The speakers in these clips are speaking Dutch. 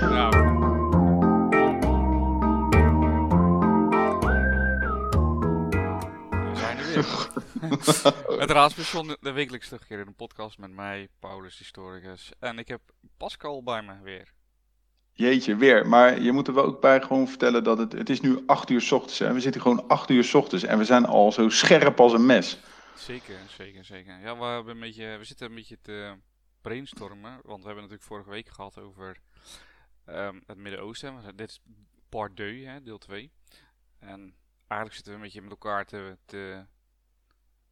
nou. We zijn er weer. Het Raadspension, de wekelijks terugkeer in een podcast met mij, Paulus Historicus. En ik heb Pascal bij me weer. Jeetje, weer. Maar je moet er wel ook bij gewoon vertellen dat het, het is nu 8 uur s ochtends. En we zitten gewoon 8 uur s ochtends en we zijn al zo scherp als een mes. Zeker, zeker, zeker. Ja, we, hebben een beetje, we zitten een beetje te brainstormen. Want we hebben natuurlijk vorige week gehad over ehm, het Midden-Oosten. Dit is part 2, hè, deel 2. En eigenlijk zitten we een beetje met elkaar te, te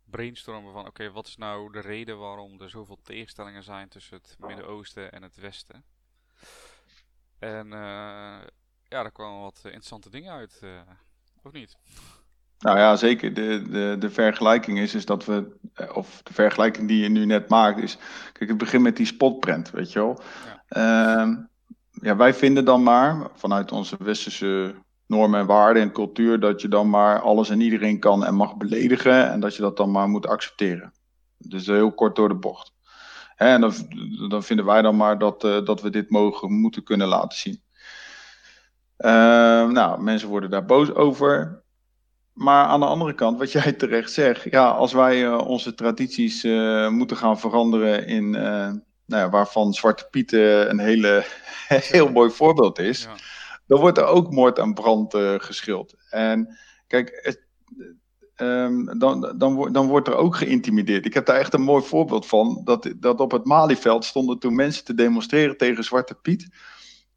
brainstormen van... Oké, wat is nou de reden waarom er zoveel tegenstellingen zijn tussen het Midden-Oosten en het Westen? En uh, ja, daar kwamen wat interessante dingen uit, uh, of niet? Nou ja, zeker. De, de, de vergelijking is, is dat we, eh, of de vergelijking die je nu net maakt, is. Kijk, het begint met die spotprint, weet je wel. Ja. Uh, ja, wij vinden dan maar, vanuit onze westerse normen en waarden en cultuur, dat je dan maar alles en iedereen kan en mag beledigen en dat je dat dan maar moet accepteren. Dus heel kort door de bocht. En dan, dan vinden wij dan maar dat, uh, dat we dit mogen, moeten kunnen laten zien. Uh, nou, mensen worden daar boos over. Maar aan de andere kant, wat jij terecht zegt, ja, als wij uh, onze tradities uh, moeten gaan veranderen in, uh, nou ja, waarvan Zwarte Piet een hele, heel mooi voorbeeld is, ja. dan wordt er ook moord en brand geschild. En kijk, het, um, dan, dan, dan wordt er ook geïntimideerd. Ik heb daar echt een mooi voorbeeld van, dat, dat op het Malieveld stonden toen mensen te demonstreren tegen Zwarte Piet.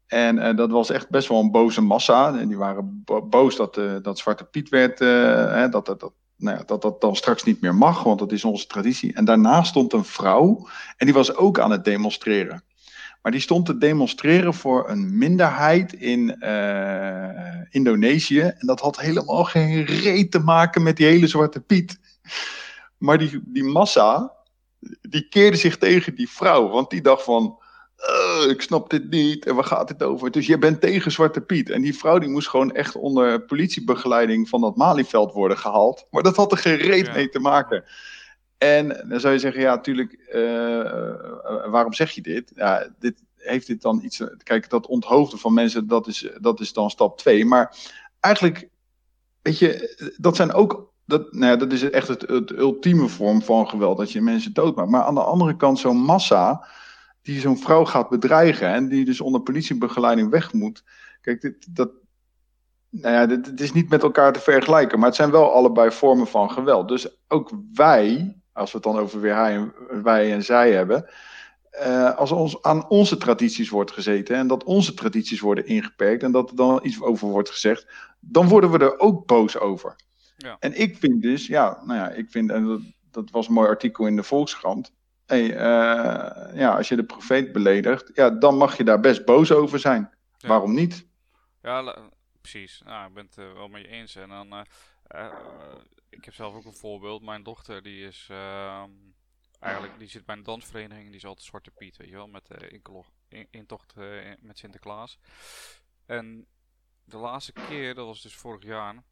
En uh, dat was echt best wel een boze massa. En die waren bo boos dat, uh, dat Zwarte Piet werd, uh, hè, dat, dat, dat, nou ja, dat dat dan straks niet meer mag, want dat is onze traditie. En daarna stond een vrouw en die was ook aan het demonstreren. Maar die stond te demonstreren voor een minderheid in Indonesië. En dat had helemaal geen reet te maken met die hele Zwarte Piet. Maar die, die massa, die keerde zich tegen die vrouw, want die dacht van uh, ik snap dit niet en waar gaat dit over? Dus je bent tegen Zwarte Piet. En die vrouw die moest gewoon echt onder politiebegeleiding van dat Malieveld worden gehaald. Maar dat had er geen reet ja. mee te maken. En dan zou je zeggen, ja, natuurlijk, uh, waarom zeg je dit? Ja, dit heeft dit dan iets. Kijk, dat onthoofden van mensen, dat is, dat is dan stap 2. Maar eigenlijk, weet je, dat zijn ook. Dat, nou ja, dat is echt het, het ultieme vorm van geweld, dat je mensen doodmaakt. Maar aan de andere kant, zo'n massa die zo'n vrouw gaat bedreigen en die dus onder politiebegeleiding weg moet. Kijk, dit, dat, nou ja, dit, dit, is niet met elkaar te vergelijken, maar het zijn wel allebei vormen van geweld. Dus ook wij, als we het dan over weer hij en, wij en zij hebben, uh, als ons aan onze tradities wordt gezeten en dat onze tradities worden ingeperkt en dat er dan iets over wordt gezegd, dan worden we er ook boos over. Ja. En ik vind dus, ja, nou ja, ik vind, en dat, dat was een mooi artikel in de Volkskrant hey, uh, ja, als je de profeet beledigt, ja, dan mag je daar best boos over zijn. Ja. Waarom niet? Ja, precies. Nou, ik ben het uh, wel met je eens. En dan, uh, ik heb zelf ook een voorbeeld. Mijn dochter, die is ehm, eigenlijk, die zit bij een dansvereniging. Die is altijd Zwarte Piet, weet je wel, met de in, intocht met Sinterklaas. En de laatste keer, dat was dus vorig jaar.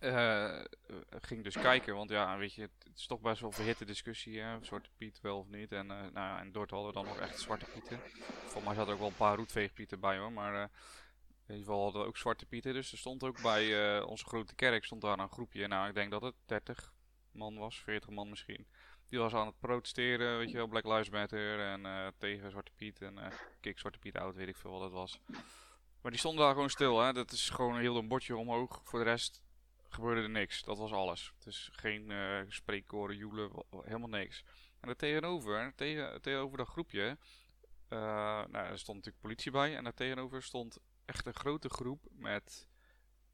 Uh, ging dus kijken, want ja, weet je, het is toch best wel een verhitte discussie, hè? Zwarte Piet wel of niet. En, uh, nou ja, in Dordt hadden we dan nog echt Zwarte Pieten. Volgens mij zaten ook wel een paar roetveegpieten bij hoor, maar uh, in ieder geval hadden we ook Zwarte Pieten. Dus er stond ook bij onze grote kerk, stond daar een groepje, nou ik denk dat het 30 man was, 40 man misschien. Die was aan het protesteren, weet je wel, Black Lives Matter en tegen Zwarte Piet en kick Zwarte Piet out, weet ik veel wat het was. Maar die stonden daar gewoon stil, hè. Dat is gewoon heel een bordje omhoog. Voor de rest gebeurde er niks. Dat was alles. Dus geen uh, spreekkoren, joelen, helemaal niks. En er tegenover, tegen, tegenover dat groepje, uh, nou, er stond natuurlijk politie bij. En daar tegenover stond echt een grote groep met,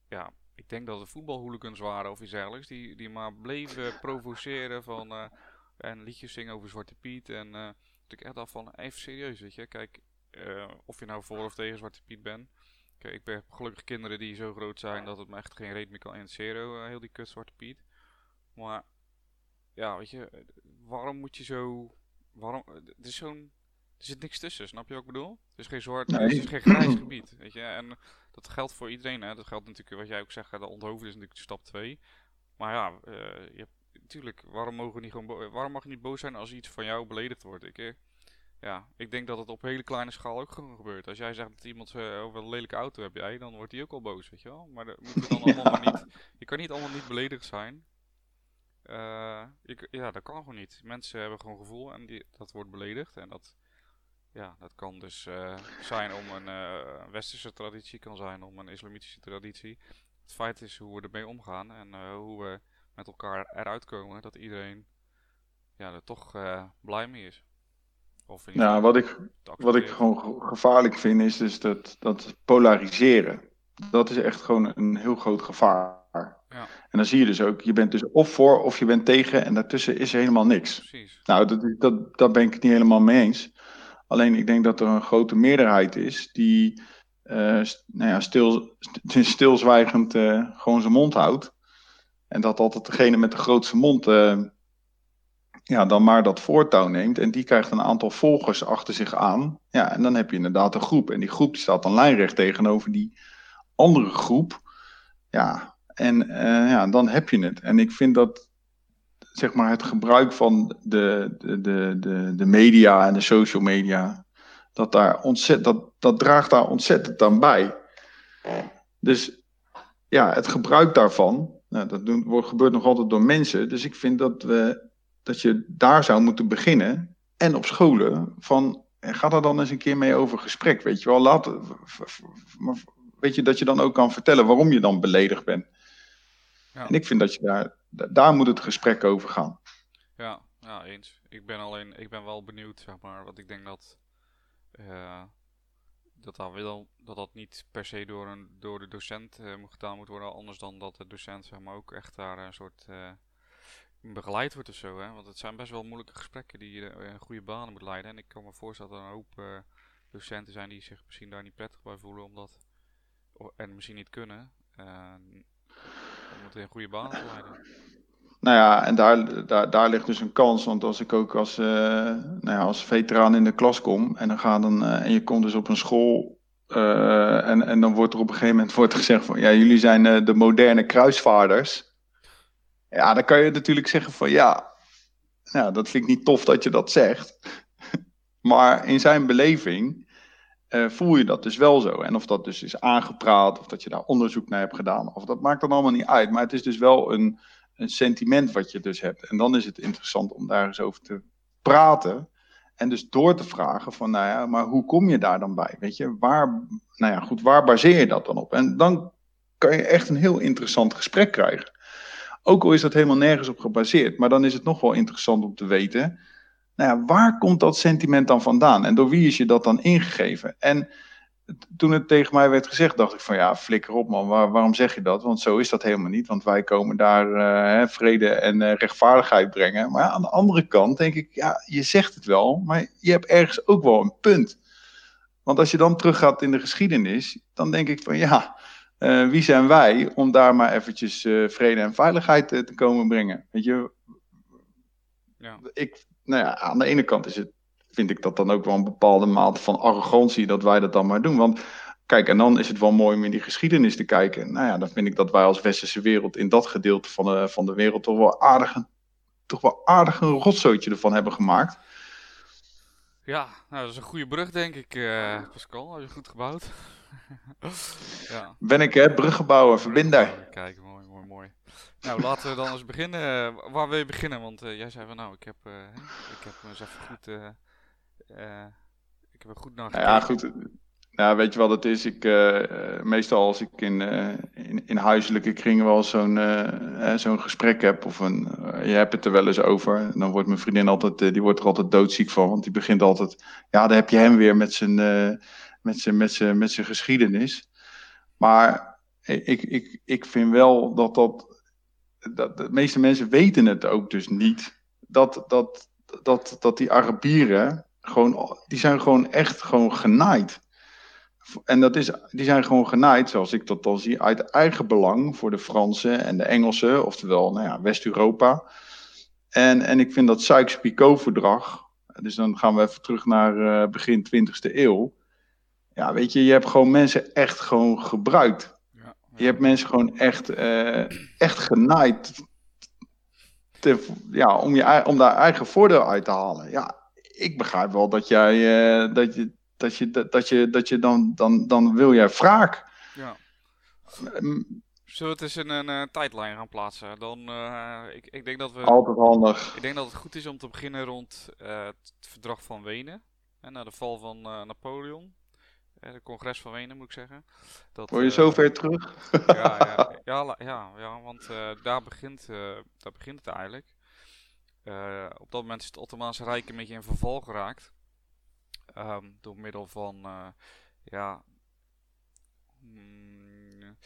ja, ik denk dat het voetbalhooligans waren of iets dergelijks. Die, die maar bleven provoceren van, uh, en liedjes zingen over Zwarte Piet. En uh, ik echt af van, even serieus, weet je. Kijk, of je nou voor of tegen Zwarte Piet bent. Kijk, ik heb gelukkig kinderen die zo groot zijn dat het me echt geen reet meer kan interesseren, uh, heel die kut Zwarte Piet. Maar, ja, weet je, waarom moet je zo... Waarom... Er is zo'n... Er zit niks tussen, snap je wat ik bedoel? Het is geen zwart, nee. het is geen grijs gebied, weet je. En dat geldt voor iedereen, hè. Dat geldt natuurlijk, wat jij ook zegt, de onthoofden is natuurlijk stap 2. Maar ja, uh, je hebt, natuurlijk, waarom, mogen we niet gewoon waarom mag je niet boos zijn als iets van jou beledigd wordt? Ik, ja, ik denk dat het op hele kleine schaal ook gewoon gebeurt. Als jij zegt dat iemand uh, over een lelijke auto heb jij, dan wordt hij ook al boos, weet je wel. Maar dat moet dan allemaal maar niet. Je kan niet allemaal niet beledigd zijn. Uh, ja, dat kan gewoon niet. Mensen hebben gewoon gevoel en die, dat wordt beledigd. En dat, ja, dat kan dus uh, zijn om een uh, westerse traditie, kan zijn om een islamitische traditie. Het feit is hoe we ermee omgaan en hoe we met elkaar eruit komen dat iedereen ja, er toch blij mee is. Of nou, wat ik, wat ik gewoon gevaarlijk vind is dus dat, dat polariseren. Dat is echt gewoon een heel groot gevaar. Ja. En dan zie je dus ook, je bent dus of voor of je bent tegen en daartussen is er helemaal niks. Precies. Nou, dat, dat, daar ben ik het niet helemaal mee eens. Alleen ik denk dat er een grote meerderheid is die uh, nou ja, stil, stilzwijgend uh, gewoon zijn mond houdt. En dat altijd degene met de grootste mond uh, ja, dan maar dat voortouw neemt. En die krijgt een aantal volgers achter zich aan. Ja, en dan heb je inderdaad een groep. En die groep staat dan lijnrecht tegenover die andere groep. Ja, en uh, ja, dan heb je het. En ik vind dat zeg maar het gebruik van de, de, de, de, media en de social media, dat, daar ontzettend, dat, dat draagt daar ontzettend aan bij. Dus ja, het gebruik daarvan, nou, dat wordt, gebeurt nog altijd door mensen. Dus ik vind dat, we, dat je daar zou moeten beginnen. En op scholen, van ga daar dan eens een keer mee over gesprek. Weet je wel, laat, weet je dat je dan ook kan vertellen waarom je dan beledigd bent. Ja. En ik vind dat je daar, daar moet het gesprek over gaan. Ja, ja, eens. Ik ben alleen, ik ben wel benieuwd, zeg maar, wat ik denk dat, uh, dat, dat, dat dat niet per se door, een, door de docent uh, gedaan moet worden, anders dan dat de docent, zeg maar, ook echt daar een soort uh, begeleid wordt of zo, hè. Want het zijn best wel moeilijke gesprekken die je in goede banen moet leiden. En ik kan me voorstellen dat er een hoop docenten zijn die zich misschien daar niet prettig bij voelen, omdat, en misschien niet kunnen moet in goede banen leiden. Nou ja, en daar, daar, daar ligt dus een kans. Want als ik ook als, uh, nou ja, als veteraan in de klas kom en, dan ga dan, uh, en je komt dus op een school. Uh, en, en dan wordt er op een gegeven moment wordt gezegd van ja, jullie zijn de moderne kruisvaarders. Ja, dan kan je natuurlijk zeggen van ja, nou, dat vind ik niet tof dat je dat zegt. maar in zijn beleving uh, voel je dat dus wel zo. En of dat dus is aangepraat, of dat je daar onderzoek naar hebt gedaan, of dat maakt dan allemaal niet uit. Maar het is dus wel een, een sentiment wat je dus hebt. En dan is het interessant om daar eens over te praten. En dus door te vragen van, nou ja, maar hoe kom je daar dan bij? Weet je, waar, nou ja, goed, waar baseer je dat dan op? En dan kan je echt een heel interessant gesprek krijgen. Ook al is dat helemaal nergens op gebaseerd, maar dan is het nog wel interessant om te weten nou ja, waar komt dat sentiment dan vandaan? En door wie is je dat dan ingegeven? En toen het tegen mij werd gezegd, dacht ik van ja, flikker op man, waarom zeg je dat? Want zo is dat helemaal niet, want wij komen daar uh, vrede en uh, rechtvaardigheid brengen. Maar aan de andere kant denk ik, ja, je zegt het wel, maar je hebt ergens ook wel een punt. Want als je dan teruggaat in de geschiedenis, dan denk ik van ja, uh, wie zijn wij om daar maar eventjes vrede en veiligheid te komen brengen? Weet je, ja. ik, nou ja, aan de ene kant is het, vind ik dat dan ook wel een bepaalde mate van arrogantie dat wij dat dan maar doen. Want kijk, en dan is het wel mooi om in die geschiedenis te kijken. Nou ja, dan vind ik dat wij als westerse wereld in dat gedeelte van de, van de wereld toch wel aardig, toch wel aardig een rotzootje ervan hebben gemaakt. Ja, nou, dat is een goede brug, denk ik, Pascal. Heb je goed gebouwd? ja. Ben ik, hè? Bruggenbouwer, verbinder. Kijk, mooi, mooi, mooi. Nou, laten we dan eens beginnen. Waar wil je beginnen? Want uh, jij zei van nou, ik heb, uh, ik heb eens even goed, uh, ik heb er goed naar gekeken. Ja, goed. Nou, weet je wat het is? Ik, meestal als ik in, in, in, huiselijke kringen wel zo'n zo'n gesprek heb, of een, je hebt het er wel eens over, dan wordt mijn vriendin altijd, die wordt er altijd doodziek van, want die begint altijd, ja, dan heb je hem weer met zijn, met zijn, met met zijn geschiedenis. Maar ik, ik, ik vind wel dat dat dat, de meeste mensen weten het ook dus niet. Dat, dat, dat, dat die Arabieren gewoon, die zijn gewoon echt gewoon genaaid. En dat is, die zijn gewoon genaaid, zoals ik dat dan zie, uit eigen belang voor de Fransen en de Engelsen, oftewel nou ja, West-Europa. En, en ik vind dat Sykes-Picot-verdrag, dus dan gaan we even terug naar uh, begin 20e eeuw. Ja, weet je, je hebt gewoon mensen echt gewoon gebruikt. Je hebt mensen gewoon echt, uh, echt genaaid te, ja, om, je, om daar eigen voordeel uit te halen. Ja, ik begrijp wel dat jij, eh, dat je, dat je, dat, je, dat je dan, dan, dan wil jij wraak. Ja. Zullen we het eens in een eh, tijdlijn gaan plaatsen? Dan, eh, ik, ik, denk dat we, Altijd handig. ik denk dat het goed is om te beginnen rond eh, het verdrag van Wenen. Hè, na de val van eh, Napoleon. De congres van Wenen moet ik zeggen. Dat, Word je eh, zo ver terug? ja, ja, ja, ja, ja, want eh, daar, begint, eh, daar begint het eigenlijk. Op dat moment is het Ottomaanse Rijk een beetje in verval geraakt. Ehm, door middel van, ja... mm,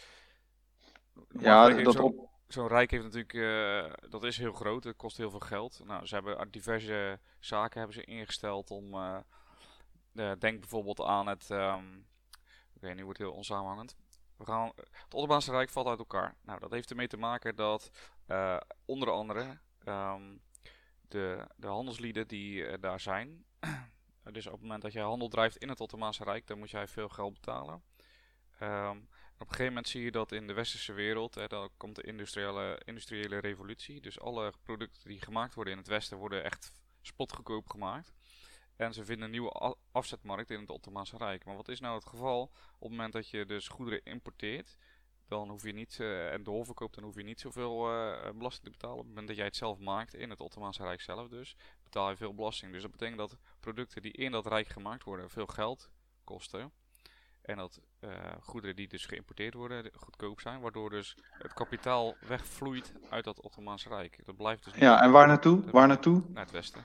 Ja, dat zo'n- op, Zo'n rijk heeft natuurlijk, dat is heel groot, het kost heel veel geld. Nou, ze hebben diverse zaken hebben ze ingesteld om, denk bijvoorbeeld aan het, oké, nu wordt het heel onsamenhangend. Het Ottomaanse Rijk valt uit elkaar. Nou, dat heeft ermee te maken dat eh, onder andere ehm, de, de handelslieden die eh, daar zijn, dus op het moment dat jij handel drijft in het Ottomaanse Rijk, dan moet jij veel geld betalen. Ehm, op een gegeven moment zie je dat in de westerse wereld, hè, dan komt de industriële, industriële revolutie. Dus alle producten die gemaakt worden in het westen worden echt spotgoedkoop gemaakt. En ze vinden een nieuwe afzetmarkt in het Ottomaanse Rijk. Maar wat is nou het geval? Op het moment dat je dus goederen importeert, dan hoef je niet, eh, en doorverkoopt, dan hoef je niet zoveel eh, belasting te betalen. Op het moment dat jij het zelf maakt, in het Ottomaanse Rijk zelf dus, betaal je veel belasting. Dus dat betekent dat producten die in dat rijk gemaakt worden veel geld kosten. En dat eh, goederen die dus geïmporteerd worden goedkoop zijn, waardoor dus het kapitaal wegvloeit uit dat Ottomaanse Rijk. Dat blijft dus ja, en waar naartoe? Waar naartoe? naar het westen.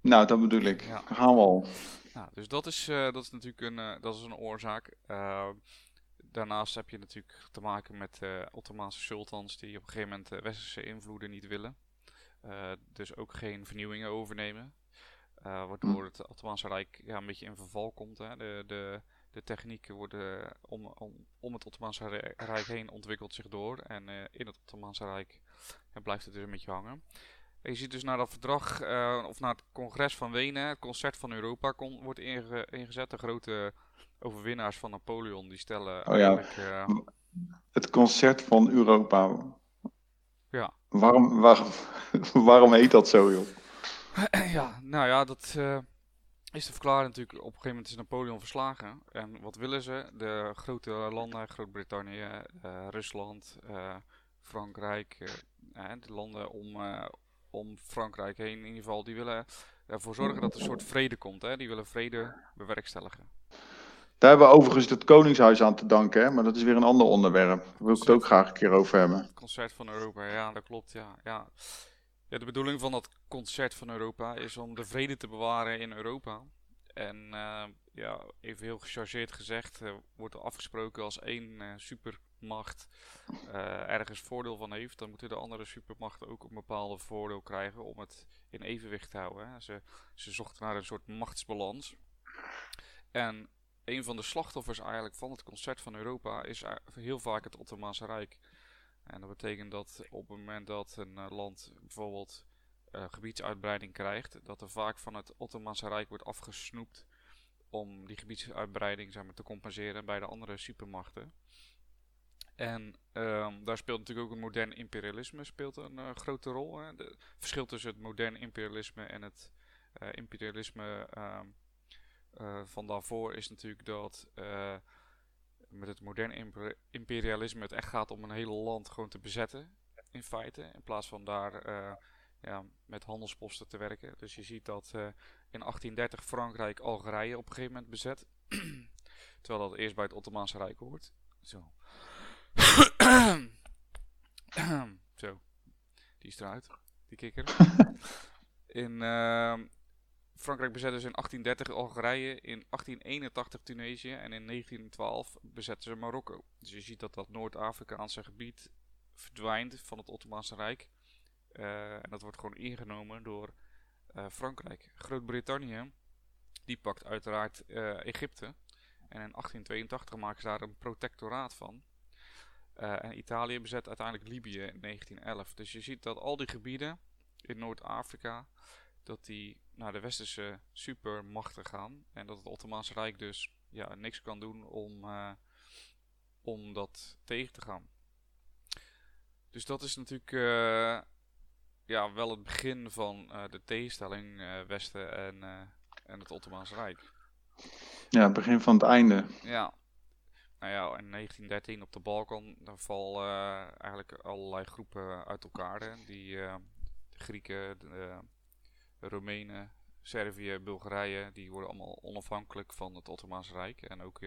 Nou, dat bedoel ik. Ja. Daar gaan we al. Nou, dus dat is, eh, dat is natuurlijk een, eh, dat is een oorzaak. Eh, daarnaast heb je natuurlijk te maken met Ottomaanse sultans die op een gegeven moment westerse invloeden niet willen. Dus ook geen vernieuwingen overnemen. Waardoor het Ottomaanse Rijk ja, een beetje in verval komt. Hè. De, de, de technieken worden om, om, om het Ottomaanse Rij- Rijk heen ontwikkelt zich door. En in het Ottomaanse Rijk blijft het dus een beetje hangen. Je ziet dus naar dat verdrag, eh, of naar het congres van Wenen, het concert van Europa, kon, wordt inge- ingezet. De grote overwinnaars van Napoleon, die stellen Oh ja. eh, Het concert van Europa. Ja. Waarom, waarom, waarom heet dat zo, joh? ja, nou ja, dat eh, is te verklaren natuurlijk. Op een gegeven moment is Napoleon verslagen. En wat willen ze? De grote landen, Groot-Brittannië, Rusland, Frankrijk, de landen om, om Frankrijk heen in ieder geval, die willen ervoor zorgen dat er een soort vrede komt. Hè? Die willen vrede bewerkstelligen. Daar hebben we overigens het Koningshuis aan te danken, hè? maar dat is weer een ander onderwerp. Daar wil ik het ook graag een keer over hebben. Het concert van Europa, ja, dat klopt, ja. ja. Ja, de bedoeling van dat concert van Europa is om de vrede te bewaren in Europa. En eh, ja, even heel gechargeerd gezegd, eh, wordt er afgesproken als één eh, eh, ergens voordeel van heeft, dan moeten de andere supermachten ook een bepaalde voordeel krijgen om het in evenwicht te houden. Ze, ze zochten naar een soort machtsbalans. En een van de slachtoffers eigenlijk van het concert van Europa is heel vaak het Ottomaanse Rijk. En dat betekent dat op het moment dat een eh, land bijvoorbeeld eh, gebiedsuitbreiding krijgt, dat er vaak van het Ottomaanse Rijk wordt afgesnoept om die gebiedsuitbreiding zeg maar, te compenseren bij de andere supermachten. En ehm, daar speelt natuurlijk ook het modern imperialisme speelt een eh, grote rol. Hè. Het verschil tussen het modern imperialisme en het eh, imperialisme ehm, eh, van daarvoor is natuurlijk dat met het moderne imper- imperialisme het echt gaat om een hele land gewoon te bezetten, in feite. In plaats van daar ja, met handelsposten te werken. Dus je ziet dat in 1830 Frankrijk Algerije op een gegeven moment bezet. Terwijl dat eerst bij het Ottomaanse Rijk hoort. Zo. Zo. Die is eruit, die kikker. in ehm, Frankrijk bezette dus in 1830 Algerije, in 1881 Tunesië en in 1912 bezetten ze Marokko. Dus je ziet dat dat Noord-Afrikaanse gebied verdwijnt van het Ottomaanse Rijk. Eh, en dat wordt gewoon ingenomen door eh, Frankrijk. Groot-Brittannië, die pakt uiteraard eh, Egypte. En in 1882 maken ze daar een protectoraat van. Eh, en Italië bezet uiteindelijk Libië in 1911. Dus je ziet dat al die gebieden in Noord-Afrika, dat die naar de westerse supermachten gaan. En dat het Ottomaanse Rijk dus ja, niks kan doen om, eh, om dat tegen te gaan. Dus dat is natuurlijk, eh, ja, wel het begin van de tegenstelling Westen en, en het Ottomaanse Rijk. Ja, het begin van het einde. Ja. Nou ja, in 1913 op de Balkan, dan vallen eh, eigenlijk allerlei groepen uit elkaar. Hè. Die eh, de Grieken, de eh, Roemenen, Servië, Bulgarije, die worden allemaal onafhankelijk van het Ottomaanse Rijk. En ook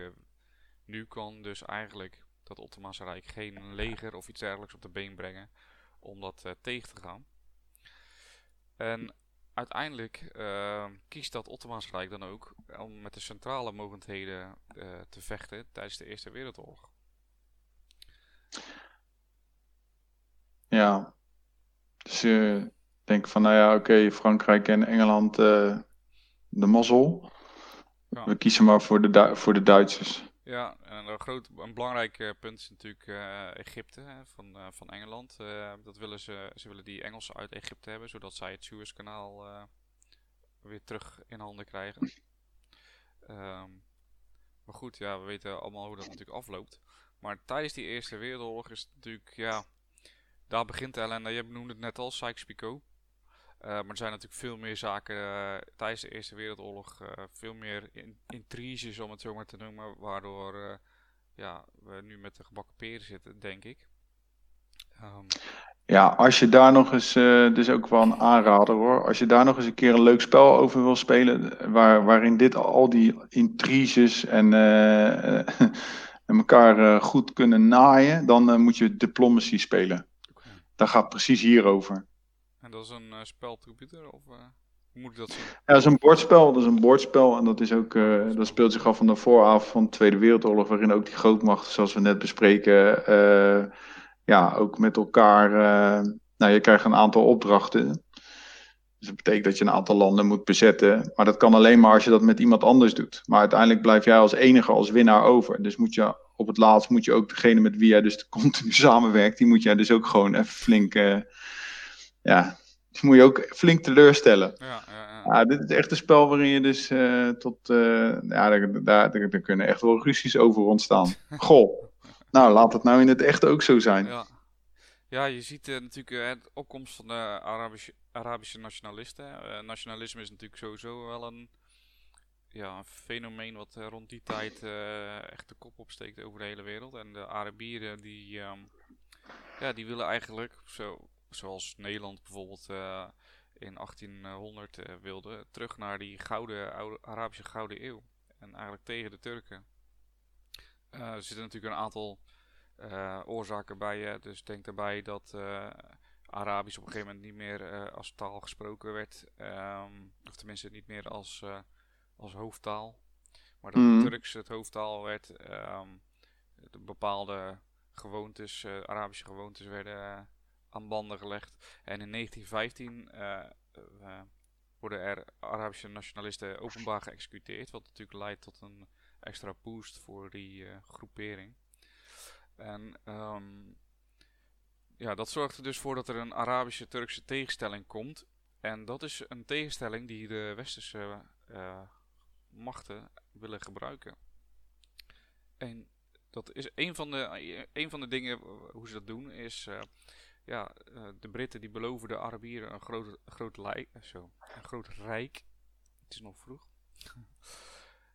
nu kan dus eigenlijk dat Ottomaanse Rijk geen leger of iets dergelijks op de been brengen om dat tegen te gaan. En uiteindelijk eh, kiest dat Ottomaanse Rijk dan ook om met de centrale mogendheden eh, te vechten tijdens de Eerste Wereldoorlog. Ja. Dus je denkt van, nou ja, oké, Frankrijk en Engeland eh, de mazzel. Ja. We kiezen maar voor de, voor de Duitsers. Ja, en een, groot, een belangrijk eh, punt is natuurlijk eh, Egypte van, eh, van Engeland. Dat willen ze, ze willen die Engelsen uit Egypte hebben, zodat zij het Suezkanaal weer terug in handen krijgen. Ehm, maar goed, ja, we weten allemaal hoe dat natuurlijk afloopt. Maar tijdens die Eerste Wereldoorlog is het natuurlijk, ja, daar begint de ellende. Je benoemde het net al, Sykes-Picot. Eh, maar er zijn natuurlijk veel meer zaken eh, tijdens de Eerste Wereldoorlog, eh, veel meer in, intriges om het zo maar te noemen, waardoor ja, we nu met de gebakken peren zitten, denk ik. Ehm, Ja, als je daar nog eens, dus ook wel een aanrader hoor, als je daar nog eens een keer een leuk spel over wil spelen, waar, waarin dit al die intriges en, en elkaar goed kunnen naaien, dan moet je Diplomacy spelen. Dat gaat precies hierover. En dat is een eh, spel of eh, hoe moet ik dat zien? Ja, dat is een bordspel, dat is een bordspel en dat, is ook, eh, dat speelt zich af van de vooravond van de Tweede Wereldoorlog, waarin ook die grootmachten, zoals we net bespreken, ja, ook met elkaar, nou je krijgt een aantal opdrachten. Dus dat betekent dat je een aantal landen moet bezetten, maar dat kan alleen maar als je dat met iemand anders doet. Maar uiteindelijk blijf jij als enige als winnaar over. Dus moet je op het laatst moet je ook degene met wie jij dus continu samenwerkt, die moet jij dus ook gewoon even flink, ja, die moet je ook flink teleurstellen. Ja, ja, ja. Ja, dit is echt een spel waarin je dus eh, tot. eh, ja, daar, daar, kunnen echt wel ruzies over ontstaan. Goh. Nou, laat het nou in het echt ook zo zijn. Ja, ja je ziet eh, natuurlijk eh, de opkomst van de Arabische, Arabische nationalisten. Nationalisme is natuurlijk sowieso wel een, ja, een fenomeen wat rond die tijd echt de kop opsteekt over de hele wereld. En de Arabieren die, ehm, ja, die willen eigenlijk, zo, zoals Nederland bijvoorbeeld eh, in 1800 eh, wilde, terug naar die gouden, oude, Arabische gouden eeuw. En eigenlijk tegen de Turken. Eh, er zitten natuurlijk een aantal oorzaken bij. Dus denk daarbij dat Arabisch op een gegeven moment niet meer als taal gesproken werd. ehm, of tenminste niet meer als, als hoofdtaal. Maar dat Mhm. Turks het hoofdtaal werd. ehm, de bepaalde gewoontes, Arabische gewoontes werden aan banden gelegd. En in 1915 eh, worden er Arabische nationalisten openbaar geëxecuteerd. Wat natuurlijk leidt tot een extra boost voor die eh, groepering. En ehm, ja, dat zorgt er dus voor dat er een Arabische-Turkse tegenstelling komt. En dat is een tegenstelling die de westerse eh, machten willen gebruiken. En dat is een van de, een van de dingen hoe ze dat doen, is ja, eh, de Britten die beloven de Arabieren een groot, groot, eh, zo, een groot rijk. Het is nog vroeg.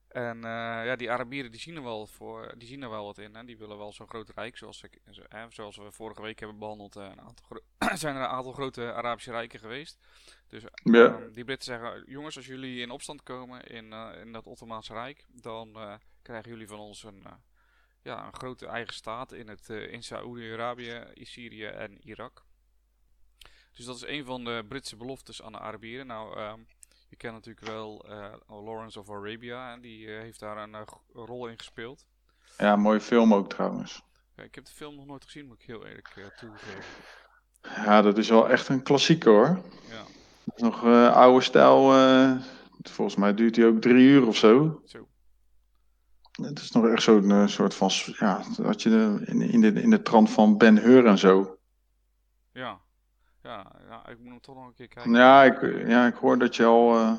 En eh, ja, die Arabieren die zien er wel voor, die zien er wel wat in. Hè? Die willen wel zo'n groot rijk, zoals, ik, zo- zoals we vorige week hebben behandeld. eh, een aantal zijn er een aantal grote Arabische rijken geweest. Dus Ja. Ehm, die Britten zeggen, jongens, als jullie in opstand komen in, in dat Ottomaanse Rijk, dan krijgen jullie van ons een, ja, een grote eigen staat in, het, eh, in Saoedi-Arabië, Syrië en Irak. Dus dat is een van de Britse beloftes aan de Arabieren. Nou, ehm, je kent natuurlijk wel eh, Lawrence of Arabia, en die eh, heeft daar een rol in gespeeld. ja, mooie film ook trouwens. Ja, ik heb de film nog nooit gezien, moet ik heel eerlijk toegeven. Ja, dat is wel echt een klassieker hoor. Ja, Dat is nog oude stijl. volgens mij duurt die ook drie uur of zo. zo. Het is nog echt zo'n eh, soort van. Ja, dat je de, in, in, de, in de trant van Ben Hur en zo. Ja. Ja, ja, ik moet hem toch nog een keer kijken. Ja, ik, ja, ik hoor dat je al. eh,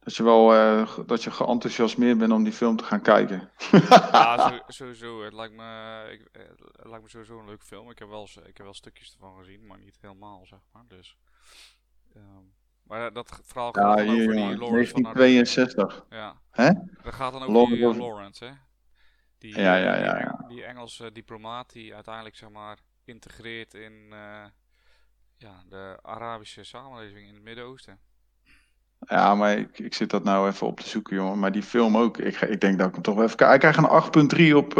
dat je wel eh, dat je geenthousiasmeerd bent om die film te gaan kijken. Ja, sowieso. Het lijkt, me, ik, het lijkt me sowieso een leuk film. Ik heb wel, ik heb wel stukjes ervan gezien, maar niet helemaal, zeg maar. Dus, ehm, maar eh, dat verhaal Ja, gaat dan hier over die Lawrence van Arabia. 1962. Ja. Hè? Dat gaat dan over die Lawrence- eh, Lawrence, hè? Die, Ja, eh, ja, die ja, ja. Die Engelse diplomaat die uiteindelijk, zeg maar, integreert in eh, ja, de Arabische samenleving in het Midden-Oosten. Ja, maar ik, ik zit dat nou even op te zoeken, jongen. Maar die film ook. Ik, ik denk dat ik hem toch wel even. Hij krijgt een 8.3 op eh,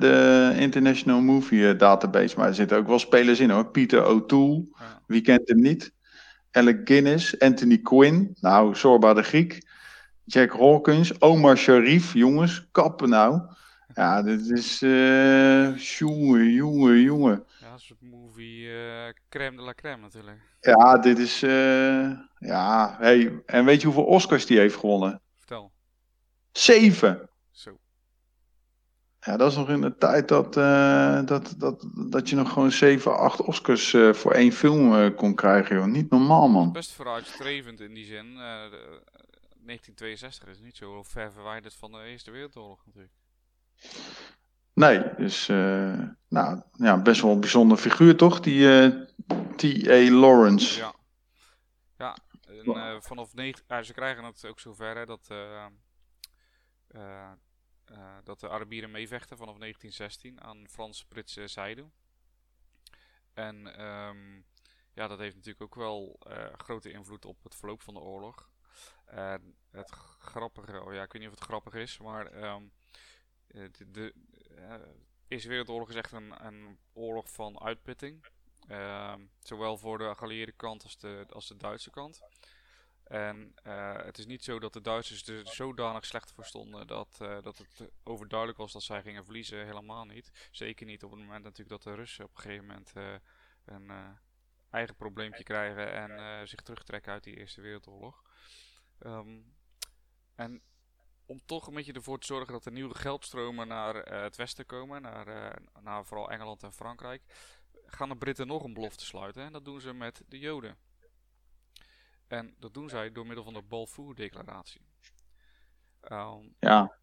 de International Movie eh, Database. Maar er zitten ook wel spelers in hoor. Peter O'Toole, Ja. wie kent hem niet? Alec Guinness, Anthony Quinn. Nou, Zorba de Griek. Jack Hawkins, Omar Sharif. Jongens, kappen nou. Ja, dit is... eh jongen, jongen, jongen. Ja, dat is een movie eh, crème de la crème natuurlijk. Ja, dit is... eh, ja, hey. En weet je hoeveel Oscars die heeft gewonnen? Vertel. Zeven. Ja, dat is nog in de tijd dat, eh, dat, dat, dat je nog gewoon 7, 8 Oscars eh, voor één film eh, kon krijgen, joh. Niet normaal, man. Best vooruitstrevend in die zin. eh, de- eh, 1962 is niet zo ver verwijderd van de Eerste Wereldoorlog natuurlijk. Nee, dus, nou, ja, best wel een bijzondere figuur, toch? Die T.A. Lawrence. Ja. Ja, en, vanaf negen, ja, ze krijgen het ook zover hè, dat, eh, dat de Arabieren meevechten vanaf 1916 aan Frans-Britse zijde. En ehm, ja, dat heeft natuurlijk ook wel eh, grote invloed op het verloop van de oorlog. Het grappige, oh ja, ik weet niet of het grappig is, maar eh, de, de Eerste Wereldoorlog is echt een, een oorlog van uitputting. Ehm, zowel voor de geallieerde kant als de, als de Duitse kant. En eh, het is niet zo dat de Duitsers er zodanig slecht voor stonden dat, eh, dat het overduidelijk was dat zij gingen verliezen. Helemaal niet. Zeker niet op het moment natuurlijk dat de Russen op een gegeven moment eh, een eigen probleempje krijgen en zich terugtrekken uit die Eerste Wereldoorlog. Ehm, en om toch een beetje ervoor te zorgen dat er nieuwe geldstromen naar het westen komen, naar, naar vooral Engeland en Frankrijk, gaan de Britten nog een belofte sluiten. En dat doen ze met de Joden. En dat doen zij door middel van de Balfour-declaratie. Ehm, Ja.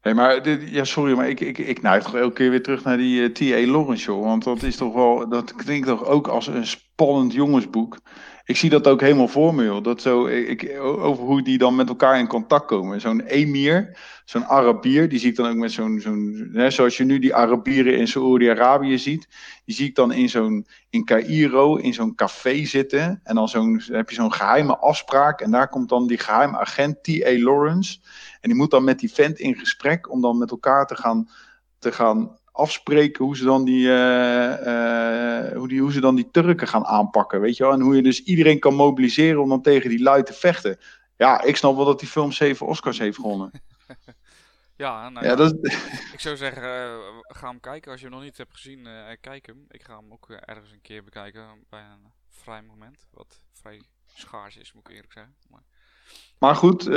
Hey, maar dit, ja, sorry, maar ik, ik, ik neig toch elke keer weer terug naar die eh, T.A. Lawrence show. Want dat is toch wel, dat klinkt toch ook als een spannend jongensboek. Ik zie dat ook helemaal voor me, joh. Dat zo, ik, over hoe die dan met elkaar in contact komen. Zo'n emir, zo'n Arabier, die zie ik dan ook met zo'n, zo'n zoals je nu die Arabieren in Saoedi-Arabië ziet. Die zie ik dan in zo'n, in Cairo, in zo'n café zitten. En dan zo'n, heb je zo'n geheime afspraak. En daar komt dan die geheime agent T.A. Lawrence. En die moet dan met die vent in gesprek om dan met elkaar te gaan, te gaan afspreken hoe ze, dan die, eh, eh, hoe, die, hoe ze dan die Turken gaan aanpakken. Weet je wel? En hoe je dus iedereen kan mobiliseren om dan tegen die lui te vechten. Ja, ik snap wel dat die film zeven Oscars heeft gewonnen. ja, nou Ja, ja, dat ik zou zeggen, eh, ga hem kijken. Als je hem nog niet hebt gezien, kijk hem. Ik ga hem ook ergens een keer bekijken bij een vrij moment. Wat vrij schaars is, moet ik eerlijk zeggen. Maar, maar goed,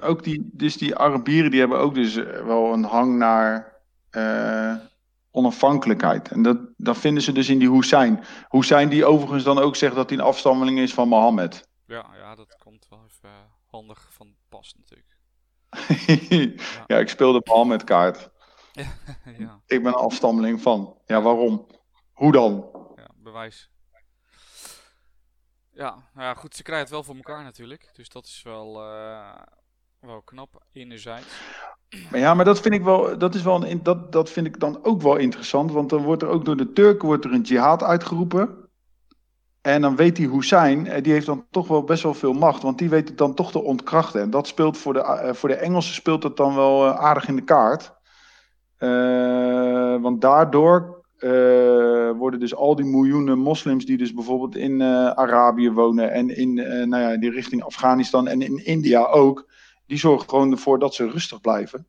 ook die, dus die Arabieren die hebben ook dus wel een hang naar eh, onafhankelijkheid. En dat, dat vinden ze dus in die Hussein. Hussein die overigens dan ook zegt dat hij een afstammeling is van Mohammed. ja, ja, dat komt wel even handig van pas natuurlijk. ja, ik speelde Mohammed kaart. ja, Ik ben een afstammeling van. Ja, waarom? Hoe dan? ja, bewijs. Ja, nou ja, goed, ze krijgen het wel voor elkaar natuurlijk. Dus dat is wel, eh, wel knap, enerzijds. Maar ja, maar dat vind ik wel, dat is wel een, dat, dat vind ik dan ook wel interessant. Want dan wordt er ook door de Turken wordt er een jihad uitgeroepen. En dan weet die Hussein, eh, die heeft dan toch wel best wel veel macht. Want die weet het dan toch te ontkrachten. En dat speelt voor de, eh, voor de Engelsen speelt het dan wel eh, aardig in de kaart. Want daardoor worden dus al die miljoenen moslims die dus bijvoorbeeld in Arabië wonen en in nou ja, die richting Afghanistan en in India ook, die zorgen gewoon ervoor dat ze rustig blijven.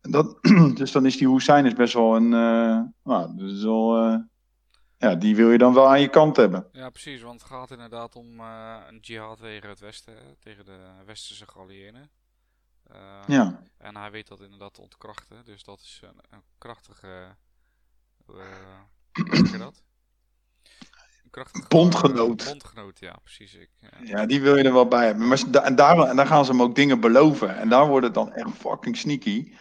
En dat, dus dan is die Hussein is best wel een, eh, nou, wel, eh, ja, die wil je dan wel aan je kant hebben. Ja, precies, want het gaat inderdaad om eh, een jihad tegen het Westen, tegen de westerse geallieerden. Eh, Ja, En hij weet dat inderdaad te ontkrachten, dus dat is een, een krachtige. hoe zeg je dat? Krachtig Bondgenoot. Bondgenoot, ja, precies. Ik, ja. Ja, die wil je er wel bij hebben. Maar da- en, daar, en daar gaan ze hem ook dingen beloven. En daar wordt het dan echt fucking sneaky.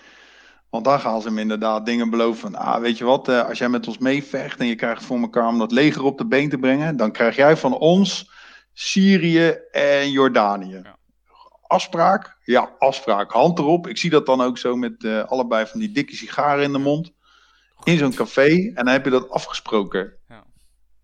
Want daar gaan ze hem inderdaad dingen beloven van... Ah, weet je wat, eh, als jij met ons meevecht en je krijgt voor elkaar om dat leger op de been te brengen... dan krijg jij van ons Syrië en Jordanië. Ja. Afspraak? Ja, afspraak. Hand erop. Ik zie dat dan ook zo met eh, allebei van die dikke sigaren in de mond. In zo'n café. En dan heb je dat afgesproken. Ja.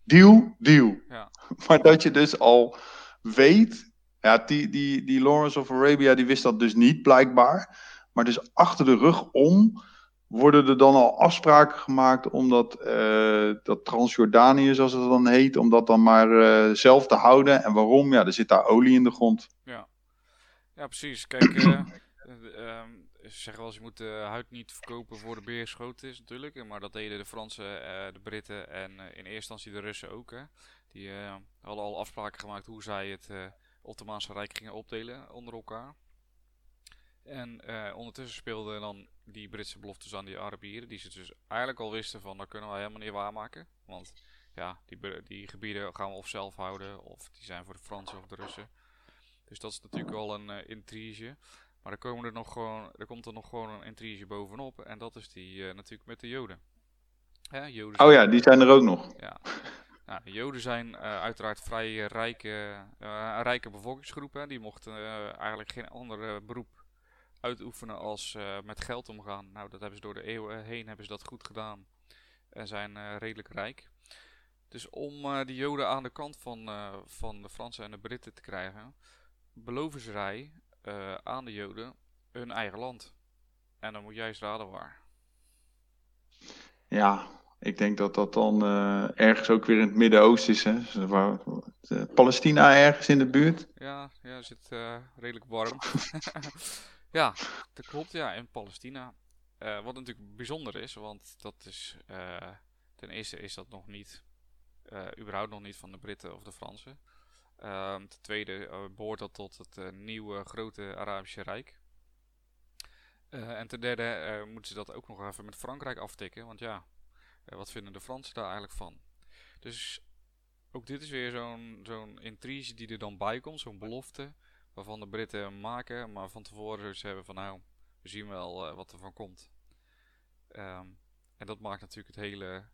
Deal, deal. Ja. Maar dat je dus al weet... Ja, die, die, die Lawrence of Arabia die wist dat dus niet, blijkbaar. Maar dus achter de rug om worden er dan al afspraken gemaakt om dat, eh, dat Transjordanië, zoals het dan heet, om dat dan maar eh, zelf te houden. En waarom? Ja, er zit daar olie in de grond. Ja, precies. Kijk, ehm, ze zeggen wel eens, je moet de huid niet verkopen voor de beer geschoten is natuurlijk. Maar dat deden de Fransen, eh, de Britten en eh, in eerste instantie de Russen ook. Hè. Die eh, hadden al afspraken gemaakt hoe zij het Ottomaanse Rijk gingen opdelen onder elkaar. En ondertussen speelden dan die Britse beloftes aan die Arabieren, die ze dus eigenlijk al wisten van, dat kunnen we helemaal niet waarmaken. Want ja, die, die gebieden gaan we of zelf houden, of die zijn voor de Fransen of de Russen. Dus dat is natuurlijk wel een eh, intrige. Maar er, komen er, nog gewoon, er komt er nog gewoon een intrige bovenop. En dat is die eh, natuurlijk met de Joden. Hè, Joden Oh ja, die zijn er ook nog. ja. Nou, de Joden zijn eh, uiteraard vrij eh, rijke, eh, rijke bevolkingsgroep. Hè. Die mochten eh, eigenlijk geen ander eh, beroep uitoefenen als eh, met geld omgaan. Nou, dat hebben ze door de eeuwen heen hebben ze dat goed gedaan. En zijn eh, redelijk rijk. Dus om eh, die Joden aan de kant van, eh, van de Fransen en de Britten te krijgen, beloven zij eh, aan de Joden hun eigen land. En dan moet jij eens raden waar. Ja, ik denk dat dat dan eh, ergens ook weer in het Midden-Oosten is. Hè? Dus waar- Palestina ergens in de buurt. Ja, ja, zit eh, redelijk warm. ja, dat klopt. Ja, in Palestina. Wat natuurlijk bijzonder is, want dat is ten eerste is dat nog niet, überhaupt nog niet van de Britten of de Fransen. Ehm, ten tweede eh, behoort dat tot het eh, nieuwe grote Arabische Rijk. Eh, en ten derde moeten ze dat ook nog even met Frankrijk aftikken, want ja, wat vinden de Fransen daar eigenlijk van? Dus ook dit is weer zo'n zo'n intrige die er dan bij komt, zo'n belofte, waarvan de Britten maken, maar van tevoren ze hebben van nou, we zien wel wat er van komt. Ehm, en dat maakt natuurlijk het hele,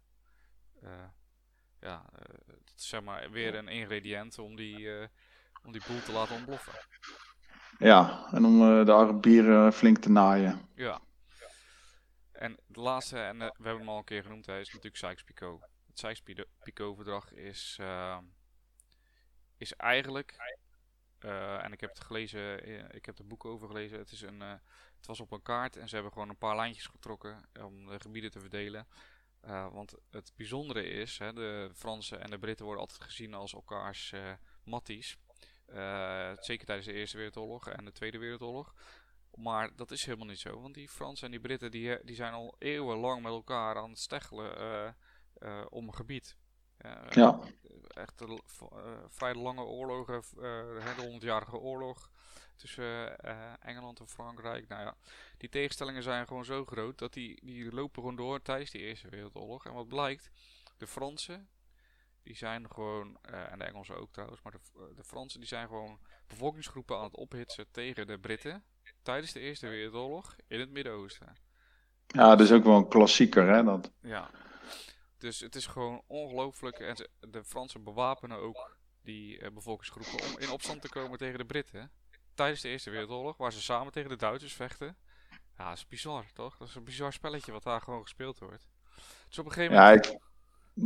ja, eh, dat is zeg maar weer een ingrediënt om die, eh, om die boel te laten ontploffen. Ja, en om eh, de Arabieren flink te naaien. Ja. En de laatste, en eh, we hebben hem al een keer genoemd, hè, is natuurlijk Sykes-Picot. Het Sykes-Picot-verdrag is, ehm, is eigenlijk, eh, en ik heb het gelezen, eh, ik heb het boek over gelezen, het, is een, eh, het was op een kaart en ze hebben gewoon een paar lijntjes getrokken om de gebieden te verdelen. Eh, want het bijzondere is, hè, de Fransen en de Britten worden altijd gezien als elkaars eh matties. Eh, zeker tijdens de Eerste Wereldoorlog en de Tweede Wereldoorlog. Maar dat is helemaal niet zo, want die Fransen en die Britten die, die zijn al eeuwenlang met elkaar aan het steggelen om een gebied. Ja. Echt eh, vrij lange oorlogen, eh, de 100-jarige oorlog tussen eh, Engeland en Frankrijk. Nou ja, die tegenstellingen zijn gewoon zo groot dat die, die lopen gewoon door tijdens die Eerste Wereldoorlog. En wat blijkt, de Fransen, die zijn gewoon, en de Engelsen ook trouwens, maar de, de Fransen die zijn gewoon bevolkingsgroepen aan het ophitsen tegen de Britten tijdens de Eerste Wereldoorlog in het Midden-Oosten. Ja, dat is ook wel een klassieker, hè? Dat. Ja. Dus het is gewoon ongelooflijk. En ze- de Fransen bewapenen ook die eh, bevolkingsgroepen om in opstand te komen tegen de Britten. Tijdens de Eerste Wereldoorlog, waar ze samen tegen de Duitsers vechten. Ja, dat is bizar, toch? Dat is een bizar spelletje wat daar gewoon gespeeld wordt. Dus op een gegeven Ja, moment... ik,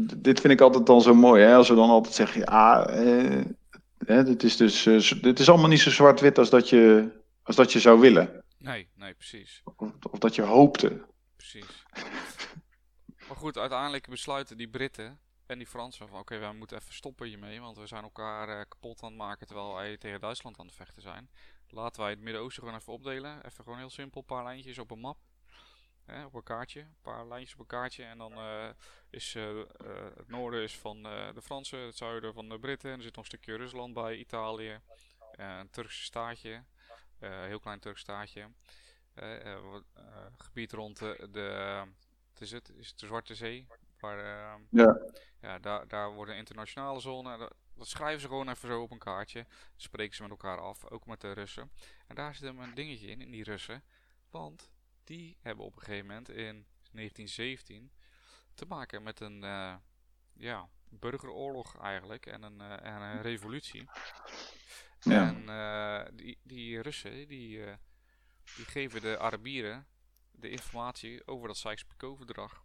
d- dit vind ik altijd dan zo mooi, hè? Als we dan altijd zeggen, ja, eh, dit, is dus, eh, dit is allemaal niet zo zwart-wit als dat je, als dat je zou willen. Nee, nee, precies. Of, of dat je hoopte. Precies. maar goed, uiteindelijk besluiten die Britten en die Fransen van oké, wij moeten even stoppen hiermee, want we zijn elkaar eh, kapot aan het maken terwijl wij tegen Duitsland aan het vechten zijn. Laten wij het Midden-Oosten gewoon even opdelen. Even gewoon heel simpel, een paar lijntjes op een map. Hè, op een kaartje. Een paar lijntjes op een kaartje. En dan eh, is eh, het noorden is van de Fransen, het zuiden van de Britten. En er zit nog een stukje Rusland bij, Italië. een Turkse staatje. een heel klein Turks staatje. Gebied rond de, de, wat is het? Is het de Zwarte Zee? Waar, ehm, Ja. ja daar, daar wordt een internationale zone. Dat, dat schrijven ze gewoon even zo op een kaartje. Spreken ze met elkaar af, ook met de Russen. En daar zit hem een dingetje in, in die Russen. Want die hebben op een gegeven moment in 1917 te maken met een eh, ja, burgeroorlog eigenlijk en een, eh, en een revolutie. Ja. En eh, die, die Russen die, die geven de Arabieren de informatie over dat Sykes-Picot-verdrag.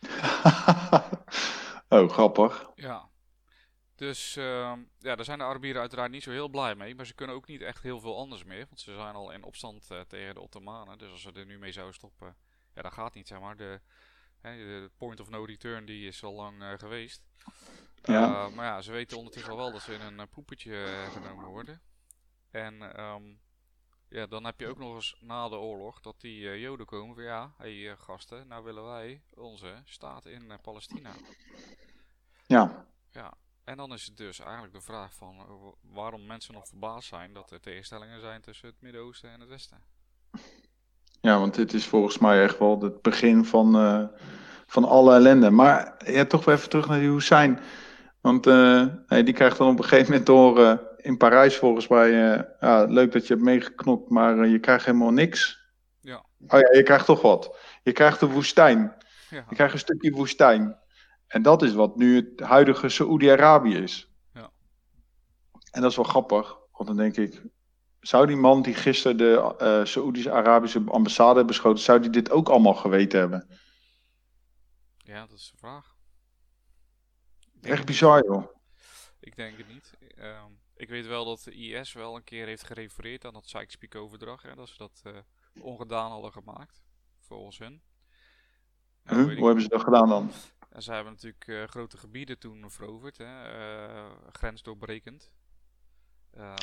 oh, grappig. Ja. Dus ehm, ja, daar zijn de Arabieren uiteraard niet zo heel blij mee. Maar ze kunnen ook niet echt heel veel anders meer. Want ze zijn al in opstand eh, tegen de Ottomanen. Dus als ze er nu mee zouden stoppen, ja, dat gaat niet, zeg maar. De, hè, de point of no return die is al lang eh, geweest. Ja. Eh, maar ja, ze weten ondertussen al wel dat ze in een poepetje genomen worden. En ehm, ja, dan heb je ook nog eens na de oorlog dat die eh, Joden komen van ja, hé hey, gasten, nou willen wij onze staat in eh, Palestina. Ja. Ja, en dan is het dus eigenlijk de vraag van eh, wa- waarom mensen nog verbaasd zijn dat er tegenstellingen zijn tussen het Midden-Oosten en het Westen. ja, want dit is volgens mij echt wel het begin van, eh, van alle ellende. Maar ja, toch weer even terug naar die Hussein. Want eh, die krijgt dan op een gegeven moment door eh, in Parijs volgens mij... eh, ja, leuk dat je hebt meegeknokt, maar eh, je krijgt helemaal niks. Ja. Oh ja, je krijgt toch wat. Je krijgt de woestijn. Ja, Je krijgt een stukje woestijn. En dat is wat nu het huidige Saoedi-Arabië is. Ja. En dat is wel grappig, want dan denk ik, zou die man die gisteren de eh Saoedische-Arabische ambassade heeft beschoten, zou die dit ook allemaal geweten hebben? ja, dat is de vraag. Echt bizar, joh. Ik denk het niet. Ehm, ik weet wel dat de IS wel een keer heeft gerefereerd aan dat Sykes-Picot-verdrag. En dat ze dat eh, ongedaan hadden gemaakt, volgens hun. Nou, Huh? ik Hoe hebben ze dat gedaan dan? En zij hebben natuurlijk eh, grote gebieden toen veroverd, hè, eh, grensdoorbrekend.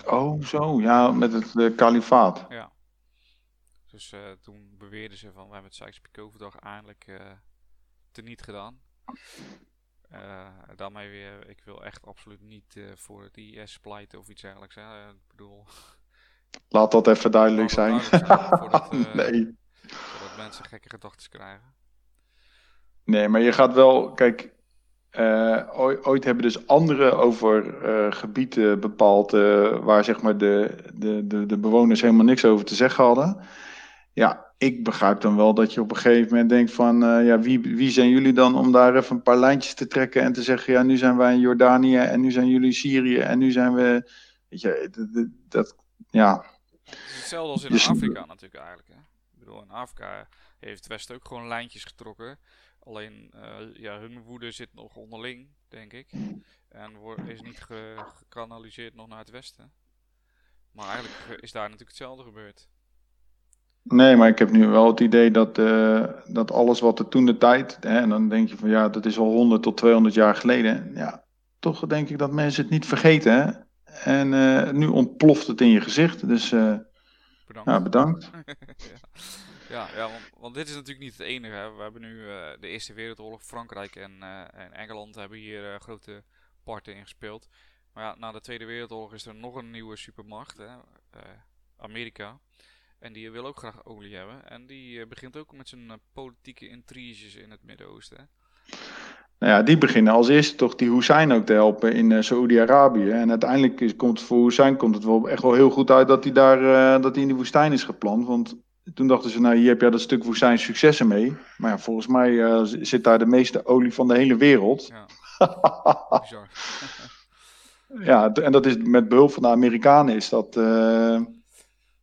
Oh, zo, ja, met het kalifaat. Ja. Dus toen beweerden ze van we hebben het Sykes-Picot-verdrag eindelijk teniet gedaan. Eh, daarmee weer, ik wil echt absoluut niet eh, voor het IS pleiten of iets dergelijks. Hè. Ik bedoel, Laat dat even duidelijk zijn. duidelijk zijn voordat, eh, nee. voordat mensen gekke gedachten krijgen. Nee, maar je gaat wel, kijk, ooit, hebben dus anderen over gebieden bepaald waar zeg maar de, de, de, de bewoners helemaal niks over te zeggen hadden. Ja, ik begrijp dan wel dat je op een gegeven moment denkt van, eh, ja, wie, wie zijn jullie dan om daar even een paar lijntjes te trekken en te zeggen, ja, nu zijn wij in Jordanië en nu zijn jullie Syrië en nu zijn we, weet je, dat, ja, Het is hetzelfde als in Dus- Afrika natuurlijk eigenlijk. Hè. Ik bedoel, in Afrika heeft het Westen ook gewoon lijntjes getrokken. Alleen, eh, ja, hun woede zit nog onderling, denk ik. En wordt, is niet ge- gekanaliseerd nog naar het Westen. Maar eigenlijk is daar natuurlijk hetzelfde gebeurd. Nee, maar ik heb nu wel het idee dat, eh, dat alles wat er toen de tijd, hè, en dan denk je van ja, dat is al 100 tot 200 jaar geleden. Ja, toch denk ik dat mensen het niet vergeten. Hè? En eh, nu ontploft het in je gezicht. Dus eh, Bedankt. ja, bedankt. ja, ja, want, want dit is natuurlijk niet het enige. Hè. We hebben nu de Eerste Wereldoorlog. Frankrijk en, en Engeland hebben hier grote parten in gespeeld. Maar ja, na de Tweede Wereldoorlog is er nog een nieuwe supermacht. Hè. Amerika. En die wil ook graag olie hebben. En die eh, begint ook met zijn eh, politieke intriges in het Midden-Oosten. Nou ja, die beginnen als eerste toch die Hussein ook te helpen in eh Saoedi-Arabië. En uiteindelijk is, komt het voor Hussein komt het wel echt wel heel goed uit dat hij daar dat hij in de woestijn is geplant. Want toen dachten ze, nou hier heb je dat stuk woestijn successen mee. Maar ja, volgens mij zit daar de meeste olie van de hele wereld. Ja. Ja, en dat is met behulp van de Amerikanen is dat,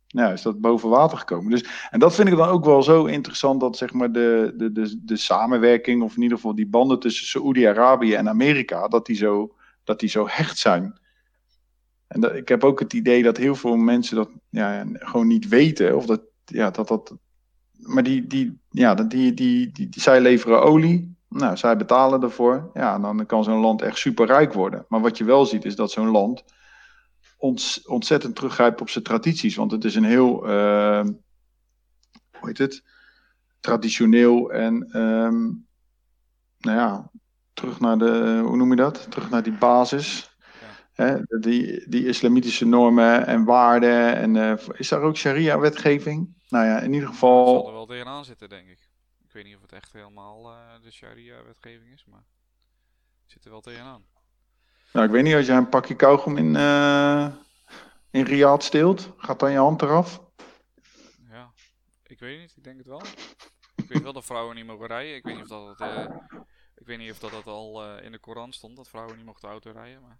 ja, is dat boven water gekomen. Dus, en dat vind ik dan ook wel zo interessant, dat zeg maar de, de, de, de samenwerking, of in ieder geval die banden tussen Saoedi-Arabië en Amerika, dat die, zo, dat die zo hecht zijn. En dat, ik heb ook het idee dat heel veel mensen dat ja, gewoon niet weten, of dat, ja, dat, dat maar die, die, ja, die, die, die, die, zij leveren olie. Nou, zij betalen ervoor. Ja, dan kan zo'n land echt superrijk worden. Maar wat je wel ziet is dat zo'n land ontzettend teruggrijpt op zijn tradities. Want het is een heel, eh, hoe heet het? Traditioneel en, ehm, nou ja, terug naar de, hoe noem je dat? Terug naar die basis. Hè, die, die islamitische normen en waarden. En eh, is daar ook sharia-wetgeving? Nou ja, in ieder Het zal er geval. wel tegenaan zitten, denk ik. Ik weet niet of het echt helemaal eh, de sharia-wetgeving is, maar het zit er wel tegenaan. Nou, ik weet niet, als jij een pakje kauwgom in, eh in Riyadh steelt, gaat dan je hand eraf? Ja, ik weet niet, ik denk het wel. Ik weet wel dat vrouwen niet mogen rijden. Ik weet niet of dat, eh, ik weet niet of dat, dat al eh, in de Koran stond, dat vrouwen niet mochten auto rijden. Maar...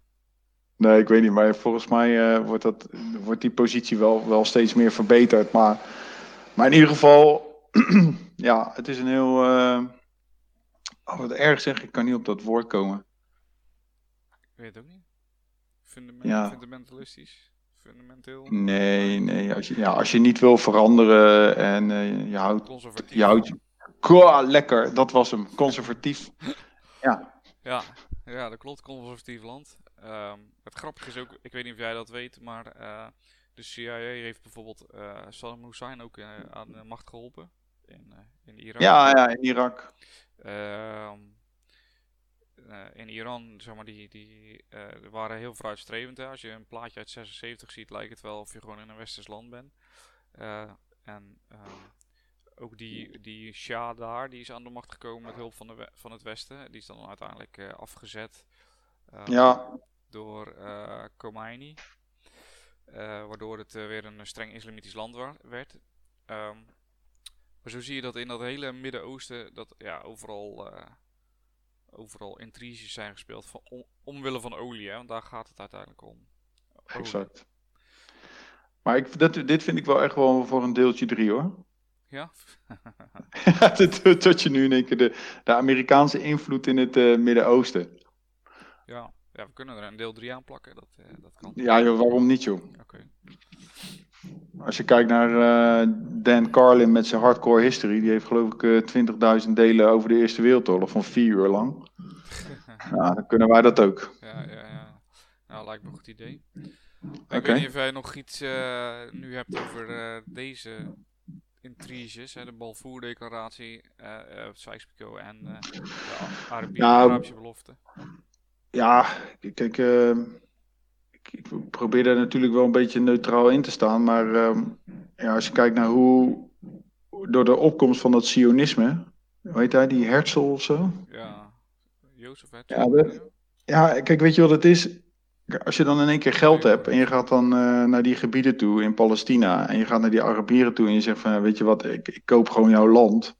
Nee, ik weet niet, maar volgens mij wordt, dat, wordt die positie wel, wel steeds meer verbeterd. Maar, maar in ieder geval, ja, het is een heel. eh oh, wat erg zeg, ik kan niet op dat woord komen. Ik weet het ook niet. Fundament, Ja. Fundamentalistisch? Fundamenteel? Nee, nee, als je, ja, als je niet wil veranderen en eh, je houdt. Conservatief? Je houdt Kwa, lekker, dat was hem. Conservatief. Ja, Ja, ja, dat klopt. Conservatief land. Ehm, het grappige is ook, ik weet niet of jij dat weet, maar eh, de CIA heeft bijvoorbeeld eh, Saddam Hussein ook aan de macht geholpen in, eh, in Irak. ja, ja, in Irak. Ehm, eh, in Iran, zeg maar, die, die eh, waren heel vooruitstrevend. Hè. Als je een plaatje uit 76 ziet, lijkt het wel of je gewoon in een westers land bent. Eh, en ehm, ook die, die Shah daar, die is aan de macht gekomen met hulp van, de van het Westen. Die is dan uiteindelijk afgezet ehm, Ja, door Khomeini. Waardoor het weer een streng islamitisch land werd. Ehm, maar zo zie je dat in dat hele Midden-Oosten, dat ja, overal, overal intriges zijn gespeeld van, om, omwille van olie. Hè, want daar gaat het uiteindelijk om. Olie. exact. Maar ik, dat, dit vind ik wel echt wel voor een deeltje drie hoor. Ja? tot, je nu in één keer de, de Amerikaanse invloed in het eh, Midden-Oosten. ja. Ja, we kunnen er een deel 3 aan plakken. Dat, eh, dat kan. Ja, joh, waarom niet joh? Oké. Als je kijkt naar eh, Dan Carlin met zijn hardcore history, die heeft geloof ik eh 20.000 delen over de Eerste Wereldoorlog van vier uur lang. Nou, dan kunnen wij dat ook. Ja, ja, ja. Nou, lijkt me een goed idee. Ik Oké. weet niet of jij nog iets eh, nu hebt over deze intriges, hè, de Balfour-declaratie, Sykes-Picot en de A- Arabi- Nou, Arabische belofte. Ja, kijk, eh, ik, probeer daar natuurlijk wel een beetje neutraal in te staan. Maar ehm, ja, als je kijkt naar hoe door de opkomst van dat sionisme, heet hij, die Herzl of zo? Ja, Jozef het. Ja, Ja, kijk, weet je wat het is? Als je dan in één keer geld hebt en je gaat dan eh, naar die gebieden toe in Palestina en je gaat naar die Arabieren toe en je zegt van, weet je wat, ik, ik koop gewoon jouw land,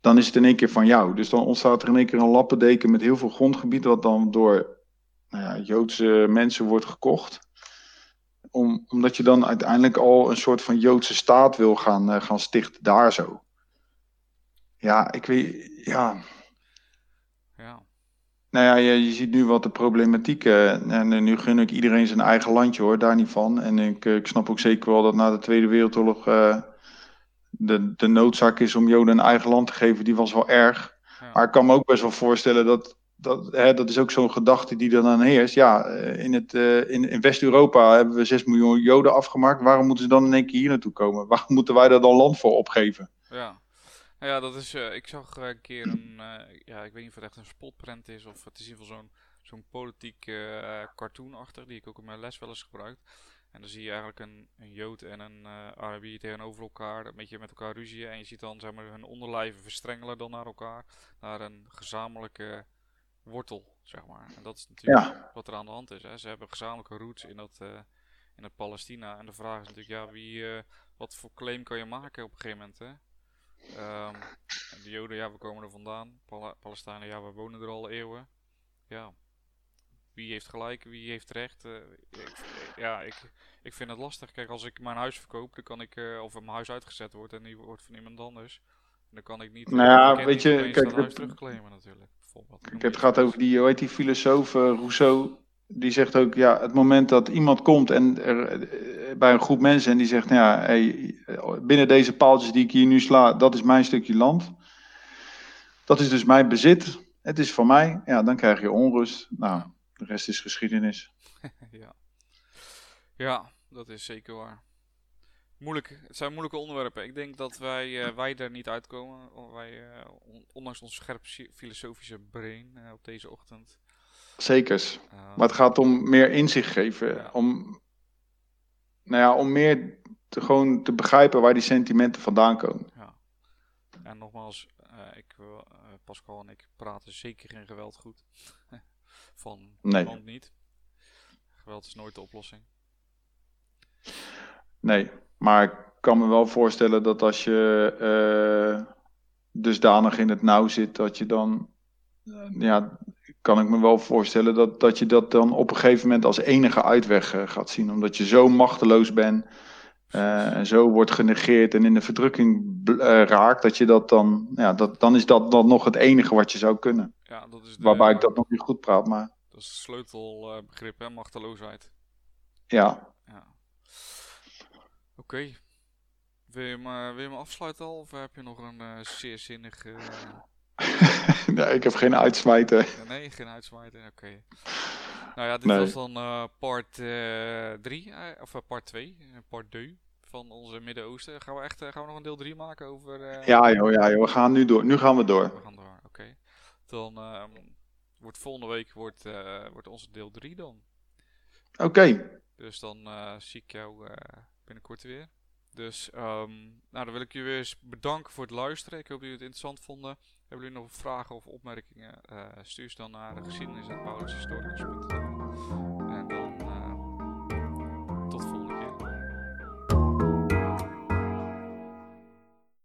dan is het in één keer van jou. Dus dan ontstaat er in één keer een lappendeken met heel veel grondgebied wat dan door nou ja, Joodse mensen wordt gekocht. Om, omdat je dan uiteindelijk al een soort van Joodse staat wil gaan, eh, gaan stichten daar zo. Ja, ik weet, ja, Ja, nou ja, je, je ziet nu wat de problematiek. eh, en eh, nu gun ik iedereen zijn eigen landje hoor, daar niet van. En ik, ik snap ook zeker wel dat na de Tweede Wereldoorlog de, de noodzaak is om Joden een eigen land te geven. Die was wel erg. ja. Maar ik kan me ook best wel voorstellen dat. Dat, hè, dat is ook zo'n gedachte die er dan heerst. Ja, eh, in, het, eh, in, West-Europa hebben we 6 miljoen Joden afgemaakt. Waarom moeten ze dan in één keer hier naartoe komen? Waarom moeten wij daar dan land voor opgeven? Ja. Nou ja, dat is. eh, ik zag een keer een. ja, ik weet niet of het echt een spotprint is of het is in ieder geval zo'n zo'n politiek cartoon achter die ik ook in mijn les wel eens gebruik. En dan zie je eigenlijk een, een Jood en een eh Arabier tegenover elkaar, een beetje met elkaar ruzien. En je ziet dan zeg maar hun onderlijven verstrengelen dan naar elkaar, naar een gezamenlijke wortel, zeg maar. En dat is natuurlijk wat er aan de hand is. Hè. Ze hebben gezamenlijke roots in dat, eh, in het Palestina. En de vraag is natuurlijk, ja, wie, eh, wat voor claim kan je maken op een gegeven moment, hè? Ehm, de Joden, ja, we komen er vandaan. Palestijnen, ja, we wonen er al eeuwen. Ja, wie heeft gelijk, wie heeft recht? Eh, ik, ja, ik, ik vind het lastig. Kijk, als ik mijn huis verkoop, dan kan ik, of mijn huis uitgezet wordt en die wordt van iemand anders. Dan kan ik niet, Nou ja, weet je, kijk, dat het- terugclaimen natuurlijk. Bijvoorbeeld. Kijk, het gaat over die, hoe heet die filosoof eh, Rousseau. Die zegt ook, ja, het moment dat iemand komt en er, eh, bij een groep mensen en die zegt, nou ja, hey, eh, binnen deze paaltjes die ik hier nu sla, dat is mijn stukje land. Dat is dus mijn bezit. Het is van mij. Ja, dan krijg je onrust. Nou, de rest is geschiedenis. ja. ja, dat is zeker waar. Moeilijk. Het zijn moeilijke onderwerpen. Ik denk dat wij, eh, wij er niet uitkomen. Wij, eh, on- ondanks ons scherp filosofische brein eh, op deze ochtend. Zekers. Maar het gaat om meer inzicht geven. Ja. Om, nou ja, om meer te, gewoon te begrijpen waar die sentimenten vandaan komen. ja. En nogmaals, ik, wil, Pascal en ik praten zeker geen geweld goed. Van Nee. niemand niet. Geweld is nooit de oplossing. Nee, maar ik kan me wel voorstellen dat als je eh, dusdanig in het nauw zit, dat je dan, eh, ja, kan ik me wel voorstellen dat, dat je dat dan op een gegeven moment als enige uitweg eh, gaat zien. Omdat je zo machteloos bent en zo wordt genegeerd en in de verdrukking raakt, dat je dat dan, ja, dat, dan is dat dan nog het enige wat je zou kunnen. Ja, dat is, de, Waarbij ik dat nog niet goed praat, maar dat is het sleutelbegrip, hè, machteloosheid. ja. Ja. Oké. Wil, je hem, wil je hem afsluiten al? Of heb je nog een eh, zeer zinnig... eh, nee, ik heb geen uitsmijten. Ja, nee, geen uitsmijter. Oké. Nou ja, dit Nee. was dan eh, part 3, of part 2, part 2 van onze Midden-Oosten. Gaan we echt gaan we nog een deel 3 maken over. Ja joh, ja joh, we gaan nu door. Nu gaan we door. We gaan door, oké. Dan ehm, wordt volgende week wordt, wordt onze deel 3 dan. Oké, Dus dan zie ik jou binnenkort weer. Dus ehm, nou, dan wil ik jullie weer eens bedanken voor het luisteren. Ik hoop dat jullie het interessant vonden. Hebben jullie nog vragen of opmerkingen? eh, stuur ze dan naar de geschiedenis.paulushistoricus.nl